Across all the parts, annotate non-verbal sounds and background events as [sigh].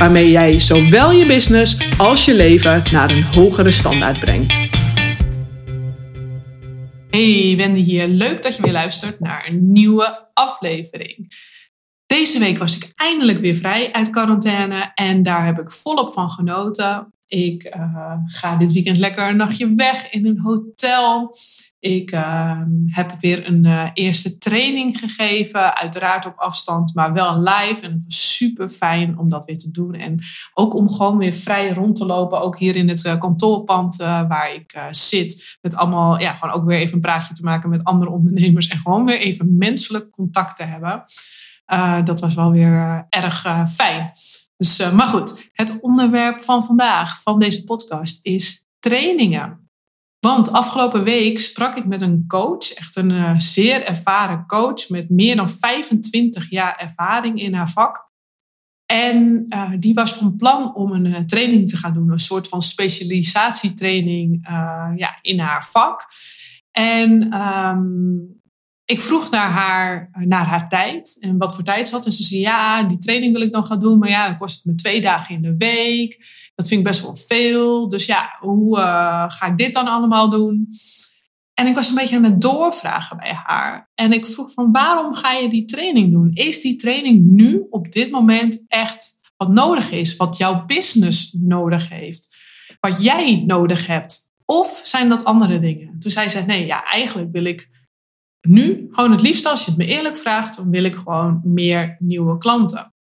waarmee jij zowel je business als je leven naar een hogere standaard brengt. Hey, Wendy hier. Leuk dat je weer luistert naar een nieuwe aflevering. Deze week was ik eindelijk weer vrij uit quarantaine en daar heb ik volop van genoten. Ik uh, ga dit weekend lekker een nachtje weg in een hotel. Ik uh, heb weer een uh, eerste training gegeven, uiteraard op afstand, maar wel live. En het was super fijn om dat weer te doen. En ook om gewoon weer vrij rond te lopen, ook hier in het uh, kantoorpand waar ik zit. Met allemaal, ja, gewoon ook weer even een praatje te maken met andere ondernemers. En gewoon weer even menselijk contact te hebben. dat was wel weer erg fijn. Dus, maar goed, het onderwerp van vandaag, van deze podcast, is trainingen. Want afgelopen week sprak ik met een coach, echt een uh, zeer ervaren coach met meer dan 25 jaar ervaring in haar vak. En uh, die was van plan om een training te gaan doen, een soort van specialisatietraining ja, in haar vak. En um, ik vroeg naar haar, naar haar tijd en wat voor tijd ze had. En ze zei, ja, die training wil ik dan gaan doen. Maar ja, dan kost het me twee dagen in de week. Dat vind ik best wel veel. Dus ja, hoe uh, ga ik dit dan allemaal doen? En ik was een beetje aan het doorvragen bij haar. En ik vroeg van, waarom ga je die training doen? Is die training nu, op dit moment, echt wat nodig is? Wat jouw business nodig heeft? Wat jij nodig hebt? Of zijn dat andere dingen? Toen zei ze, nee, ja, eigenlijk wil ik nu, gewoon het liefst als je het me eerlijk vraagt, dan wil ik gewoon meer nieuwe klanten.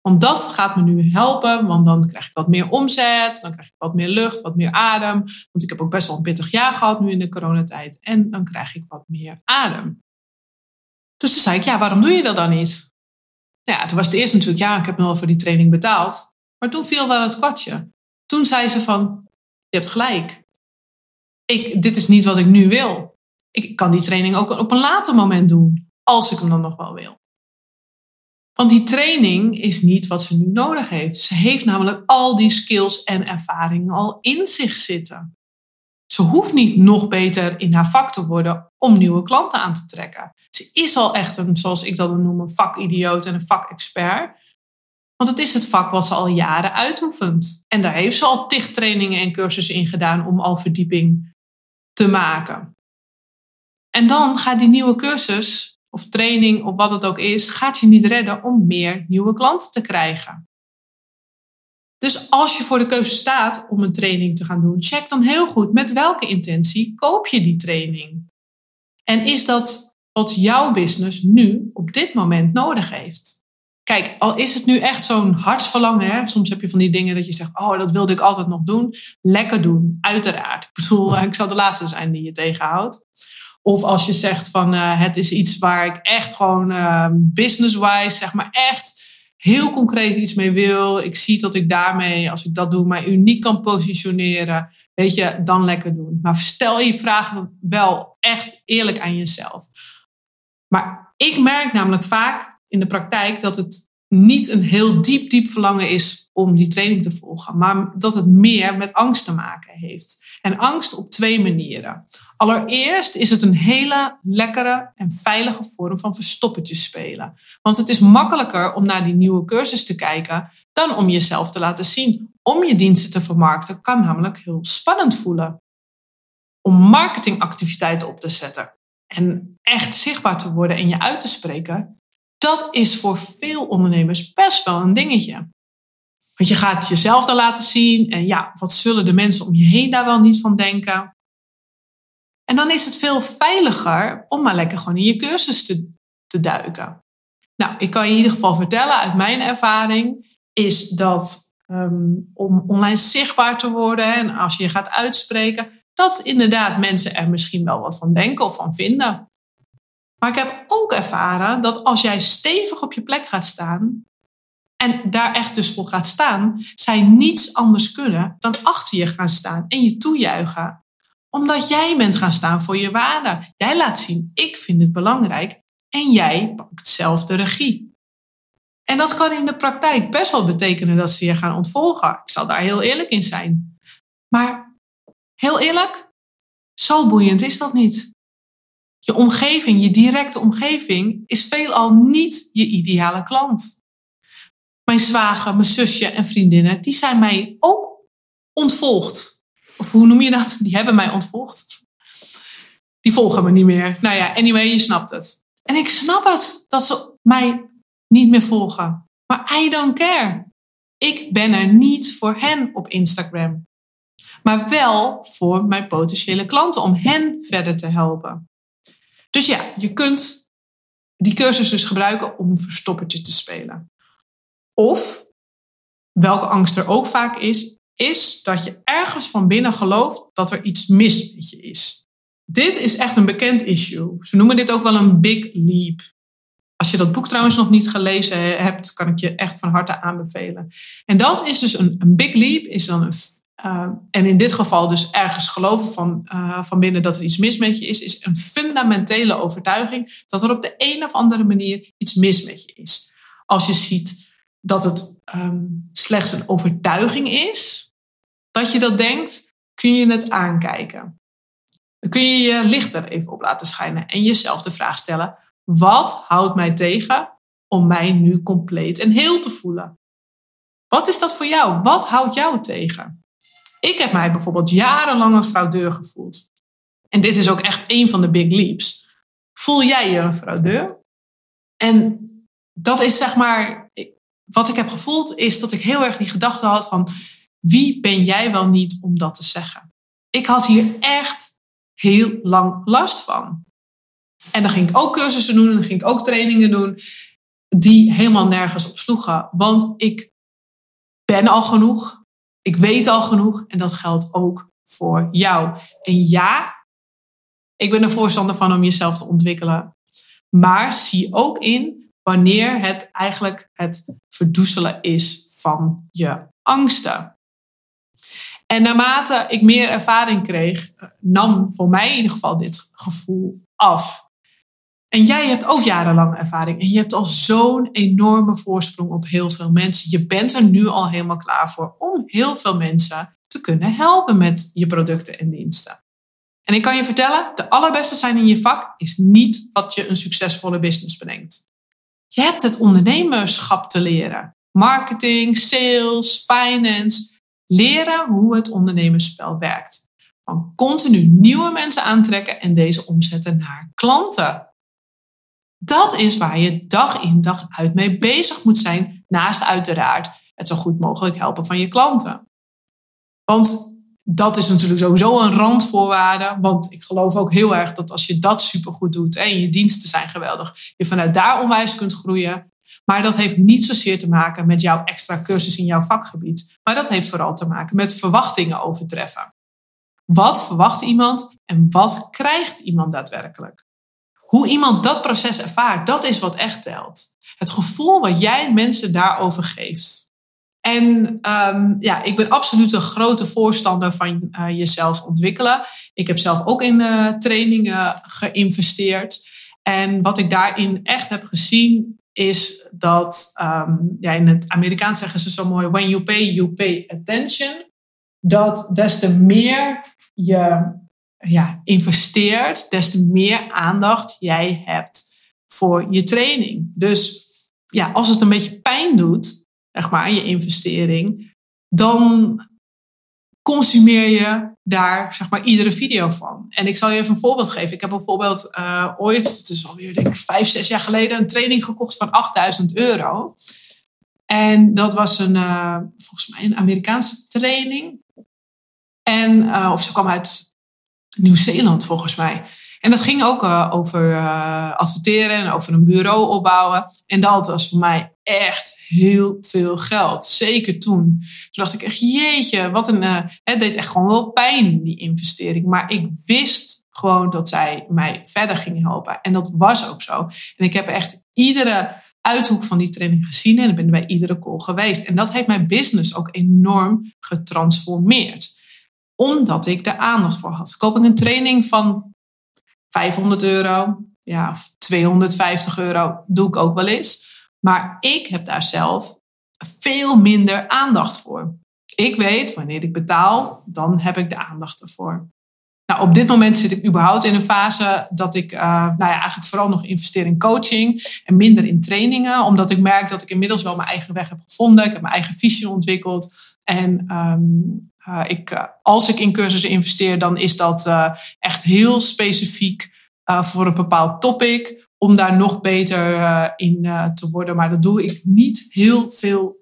Want dat gaat me nu helpen, want dan krijg ik wat meer omzet, dan krijg ik wat meer lucht, wat meer adem. Want ik heb ook best wel een pittig jaar gehad nu in de coronatijd. En dan krijg ik wat meer adem. Dus toen zei ik, ja, waarom doe je dat dan niet? Ja, toen was het eerst natuurlijk, ja, ik heb nog voor die training betaald. Maar toen viel wel het kwartje. Toen zei ze van, je hebt gelijk. Ik, dit is niet wat ik nu wil ik kan die training ook op een later moment doen, als ik hem dan nog wel wil. Want die training is niet wat ze nu nodig heeft. Ze heeft namelijk al die skills en ervaringen al in zich zitten. Ze hoeft niet nog beter in haar vak te worden om nieuwe klanten aan te trekken. Ze is al echt een, zoals ik dat noem, een vakidioot en een vakexpert. Want het is het vak wat ze al jaren uitoefent. En daar heeft ze al tig trainingen en cursussen in gedaan om al verdieping te maken. En dan gaat die nieuwe cursus of training of wat het ook is, gaat je niet redden om meer nieuwe klanten te krijgen. Dus als je voor de keuze staat om een training te gaan doen, check dan heel goed met welke intentie koop je die training. En is dat wat jouw business nu op dit moment nodig heeft? Kijk, al is het nu echt zo'n hartsverlangen, hè? soms heb je van die dingen dat je zegt, oh, dat wilde ik altijd nog doen. Lekker doen, uiteraard. Ik bedoel, [laughs] ik zal de laatste zijn die je tegenhoudt. Of als je zegt van uh, het is iets waar ik echt gewoon uh, business-wise, zeg maar echt heel concreet iets mee wil. Ik zie dat ik daarmee, als ik dat doe, mij uniek kan positioneren. Weet je, dan lekker doen. Maar stel je vragen wel echt eerlijk aan jezelf. Maar ik merk namelijk vaak in de praktijk dat het niet een heel diep, diep verlangen is om die training te volgen, maar dat het meer met angst te maken heeft. En angst op twee manieren. Allereerst is het een hele lekkere en veilige vorm van verstoppertjes spelen. Want het is makkelijker om naar die nieuwe cursus te kijken dan om jezelf te laten zien. Om je diensten te vermarkten kan namelijk heel spannend voelen. Om marketingactiviteiten op te zetten en echt zichtbaar te worden en je uit te spreken, dat is voor veel ondernemers best wel een dingetje. Want je gaat jezelf dan laten zien en ja, wat zullen de mensen om je heen daar wel niet van denken? En dan is het veel veiliger om maar lekker gewoon in je cursus te, te duiken. Nou, ik kan je in ieder geval vertellen uit mijn ervaring, is dat ehm, om online zichtbaar te worden en als je je gaat uitspreken, dat inderdaad mensen er misschien wel wat van denken of van vinden. Maar ik heb ook ervaren dat als jij stevig op je plek gaat staan en daar echt dus voor gaat staan, zij niets anders kunnen dan achter je gaan staan en je toejuichen. Omdat jij bent gaan staan voor je waarde. Jij laat zien, ik vind het belangrijk en jij pakt zelf de regie. En dat kan in de praktijk best wel betekenen dat ze je gaan ontvolgen. Ik zal daar heel eerlijk in zijn. Maar heel eerlijk, zo boeiend is dat niet. Je omgeving, je directe omgeving, is veelal niet je ideale klant. Mijn zwager, mijn zusje en vriendinnen, die zijn mij ook ontvolgd. Of hoe noem je dat? Die hebben mij ontvolgd. Die volgen me niet meer. Nou ja, anyway, je snapt het. En ik snap het dat ze mij niet meer volgen. Maar I don't care. Ik ben er niet voor hen op Instagram. Maar wel voor mijn potentiële klanten om hen verder te helpen. Dus ja, je kunt die cursus dus gebruiken om verstoppertje te spelen. Of, welke angst er ook vaak is, is dat je ergens van binnen gelooft dat er iets mis met je is. Dit is echt een bekend issue. Ze noemen dit ook wel een big leap. Als je dat boek trouwens nog niet gelezen hebt, kan ik je echt van harte aanbevelen. En dat is dus een, een big leap, is dan een, uh, en in dit geval dus ergens geloven van, uh, van binnen dat er iets mis met je is, is een fundamentele overtuiging dat er op de een of andere manier iets mis met je is. Als je ziet dat het um, slechts een overtuiging is, dat je dat denkt, kun je het aankijken. Dan kun je je licht er even op laten schijnen en jezelf de vraag stellen: wat houdt mij tegen om mij nu compleet en heel te voelen? Wat is dat voor jou? Wat houdt jou tegen? Ik heb mij bijvoorbeeld jarenlang een fraudeur gevoeld. En dit is ook echt een van de big leaps. Voel jij je een fraudeur? En dat is zeg maar, wat ik heb gevoeld is dat ik heel erg die gedachte had van wie ben jij wel niet om dat te zeggen? Ik had hier echt heel lang last van. En dan ging ik ook cursussen doen en dan ging ik ook trainingen doen die helemaal nergens op sloegen. Want ik ben al genoeg, ik weet al genoeg en dat geldt ook voor jou. En ja, ik ben er voorstander van om jezelf te ontwikkelen. Maar zie ook in wanneer het eigenlijk het verdoezelen is van je angsten. En naarmate ik meer ervaring kreeg, nam voor mij in ieder geval dit gevoel af. En jij hebt ook jarenlang ervaring en je hebt al zo'n enorme voorsprong op heel veel mensen. Je bent er nu al helemaal klaar voor om heel veel mensen te kunnen helpen met je producten en diensten. En ik kan je vertellen, de allerbeste zijn in je vak is niet wat je een succesvolle business brengt. Je hebt het ondernemerschap te leren. Marketing, sales, finance. Leren hoe het ondernemersspel werkt. Van continu nieuwe mensen aantrekken en deze omzetten naar klanten. Dat is waar je dag in dag uit mee bezig moet zijn, naast uiteraard het zo goed mogelijk helpen van je klanten. Want dat is natuurlijk sowieso een randvoorwaarde. Want ik geloof ook heel erg dat als je dat supergoed doet en je diensten zijn geweldig, je vanuit daar onwijs kunt groeien. Maar dat heeft niet zozeer te maken met jouw extra cursus in jouw vakgebied. Maar dat heeft vooral te maken met verwachtingen overtreffen. Wat verwacht iemand en wat krijgt iemand daadwerkelijk? Hoe iemand dat proces ervaart, dat is wat echt telt. Het gevoel wat jij mensen daarover geeft. En um, ja, ik ben absoluut een grote voorstander van uh, jezelf ontwikkelen. Ik heb zelf ook in uh, trainingen geïnvesteerd. En wat ik daarin echt heb gezien, is dat um, ja, in het Amerikaans zeggen ze zo mooi: when you pay, you pay attention. Dat des te meer je ja, investeert, des te meer aandacht jij hebt voor je training. Dus ja, als het een beetje pijn doet, zeg maar, je investering, dan consumeer je daar zeg maar iedere video van. En ik zal je even een voorbeeld geven. Ik heb bijvoorbeeld uh, ooit, het is alweer denk ik vijf, zes jaar geleden, een training gekocht van 8000 euro. En dat was een, uh, volgens mij een Amerikaanse training. En, uh, of ze kwam uit Nieuw-Zeeland volgens mij. En dat ging ook uh, over uh, adverteren en over een bureau opbouwen. En dat was voor mij echt heel veel geld. Zeker toen. Toen dacht ik echt, jeetje, wat een. Uh, het deed echt gewoon wel pijn, die investering. Maar ik wist gewoon dat zij mij verder ging helpen. En dat was ook zo. En ik heb echt iedere uithoek van die training gezien en ik ben bij iedere call geweest. En dat heeft mijn business ook enorm getransformeerd. Omdat ik er aandacht voor had. Koop ik een training van 500 euro, ja, 250 euro, doe ik ook wel eens. Maar ik heb daar zelf veel minder aandacht voor. Ik weet, wanneer ik betaal, dan heb ik de aandacht ervoor. Nou, op dit moment zit ik überhaupt in een fase dat ik uh, nou ja, eigenlijk vooral nog investeer in coaching en minder in trainingen. Omdat ik merk dat ik inmiddels wel mijn eigen weg heb gevonden. Ik heb mijn eigen visie ontwikkeld. En um, uh, ik, uh, als ik in cursussen investeer, dan is dat echt heel specifiek voor een bepaald topic. Om daar nog beter in te worden. Maar dat doe ik niet heel veel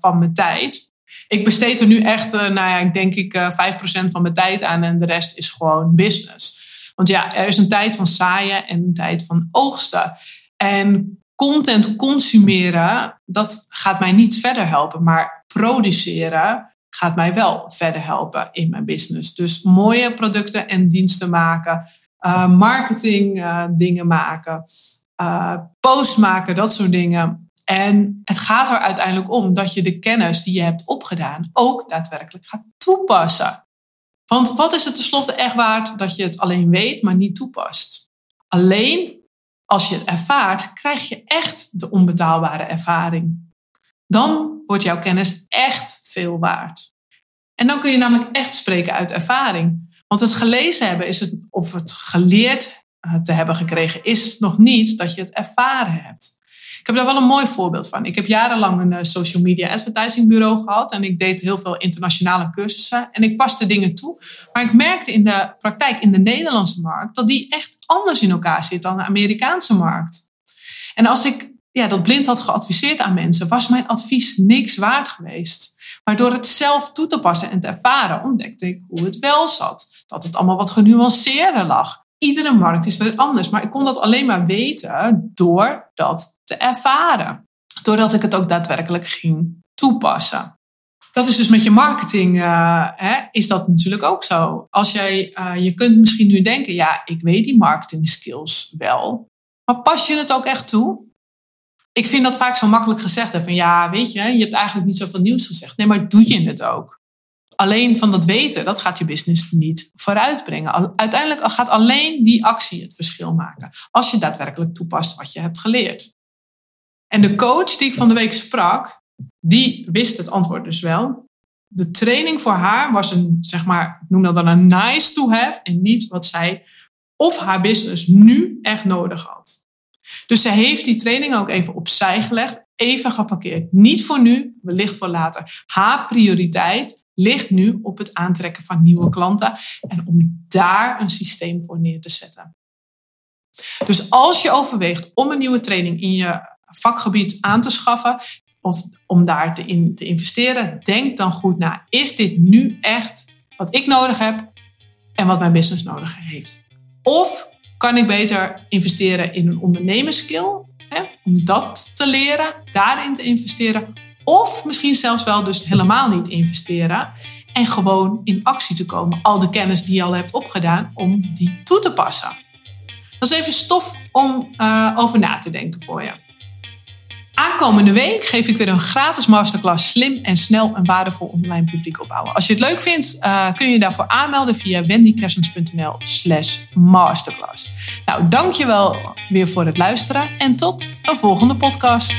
van mijn tijd. Ik besteed er nu echt, nou ja, ik denk ik uh, eh, 5% van mijn tijd aan en de rest is gewoon business. Want ja, er is een tijd van saaien en een tijd van oogsten. En content consumeren, dat gaat mij niet verder helpen. Maar produceren gaat mij wel verder helpen in mijn business. Dus mooie producten en diensten maken, uh, marketing dingen maken, posts maken, dat soort dingen. En het gaat er uiteindelijk om dat je de kennis die je hebt opgedaan ook daadwerkelijk gaat toepassen. Want wat is het tenslotte echt waard dat je het alleen weet, maar niet toepast? Alleen als je het ervaart, krijg je echt de onbetaalbare ervaring. Dan wordt jouw kennis echt veel waard. En dan kun je namelijk echt spreken uit ervaring. Want het gelezen hebben is het, of het geleerd eh, te hebben gekregen, is nog niet dat je het ervaren hebt. Ik heb daar wel een mooi voorbeeld van. Ik heb jarenlang een eh, social media advertising bureau gehad en ik deed heel veel internationale cursussen en ik paste dingen toe. Maar ik merkte in de praktijk in de Nederlandse markt dat die echt anders in elkaar zit dan de Amerikaanse markt. En als ik ja, dat blind had geadviseerd aan mensen, was mijn advies niks waard geweest. Maar door het zelf toe te passen en te ervaren, ontdekte ik hoe het wel zat. Dat het allemaal wat genuanceerder lag iedere markt is weer anders. Maar ik kon dat alleen maar weten door dat te ervaren. Doordat ik het ook daadwerkelijk ging toepassen. Dat is dus met je marketing, uh, hè, is dat natuurlijk ook zo. Als jij, uh, je kunt misschien nu denken, ja, ik weet die marketing skills wel. Maar pas je het ook echt toe? Ik vind dat vaak zo makkelijk gezegd. Hè, van ja, weet je, je hebt eigenlijk niet zoveel nieuws gezegd. Nee, maar doe je het ook? alleen van dat weten, dat gaat je business niet vooruitbrengen. Uiteindelijk gaat alleen die actie het verschil maken. Als je daadwerkelijk toepast wat je hebt geleerd. En de coach die ik van de week sprak, die wist het antwoord dus wel. De training voor haar was een, zeg maar, noem dat dan een nice to have en niet wat zij of haar business nu echt nodig had. Dus ze heeft die training ook even opzij gelegd, even geparkeerd. Niet voor nu, wellicht voor later. Haar prioriteit ligt nu op het aantrekken van nieuwe klanten en om daar een systeem voor neer te zetten. Dus als je overweegt om een nieuwe training in je vakgebied aan te schaffen of om daar te, te investeren, denk dan goed na. Is dit nu echt wat ik nodig heb en wat mijn business nodig heeft? Of kan ik beter investeren in een ondernemerskill, hè, om dat te leren, daarin te investeren, of misschien zelfs wel dus helemaal niet investeren en gewoon in actie te komen. Al de kennis die je al hebt opgedaan, om die toe te passen. Dat is even stof om uh, over na te denken voor je. Aankomende week geef ik weer een gratis masterclass slim en snel een waardevol online publiek opbouwen. Als je het leuk vindt, uh, kun je daarvoor aanmelden via wendykersens.nl slash masterclass. Nou, dankjewel weer voor het luisteren en tot een volgende podcast.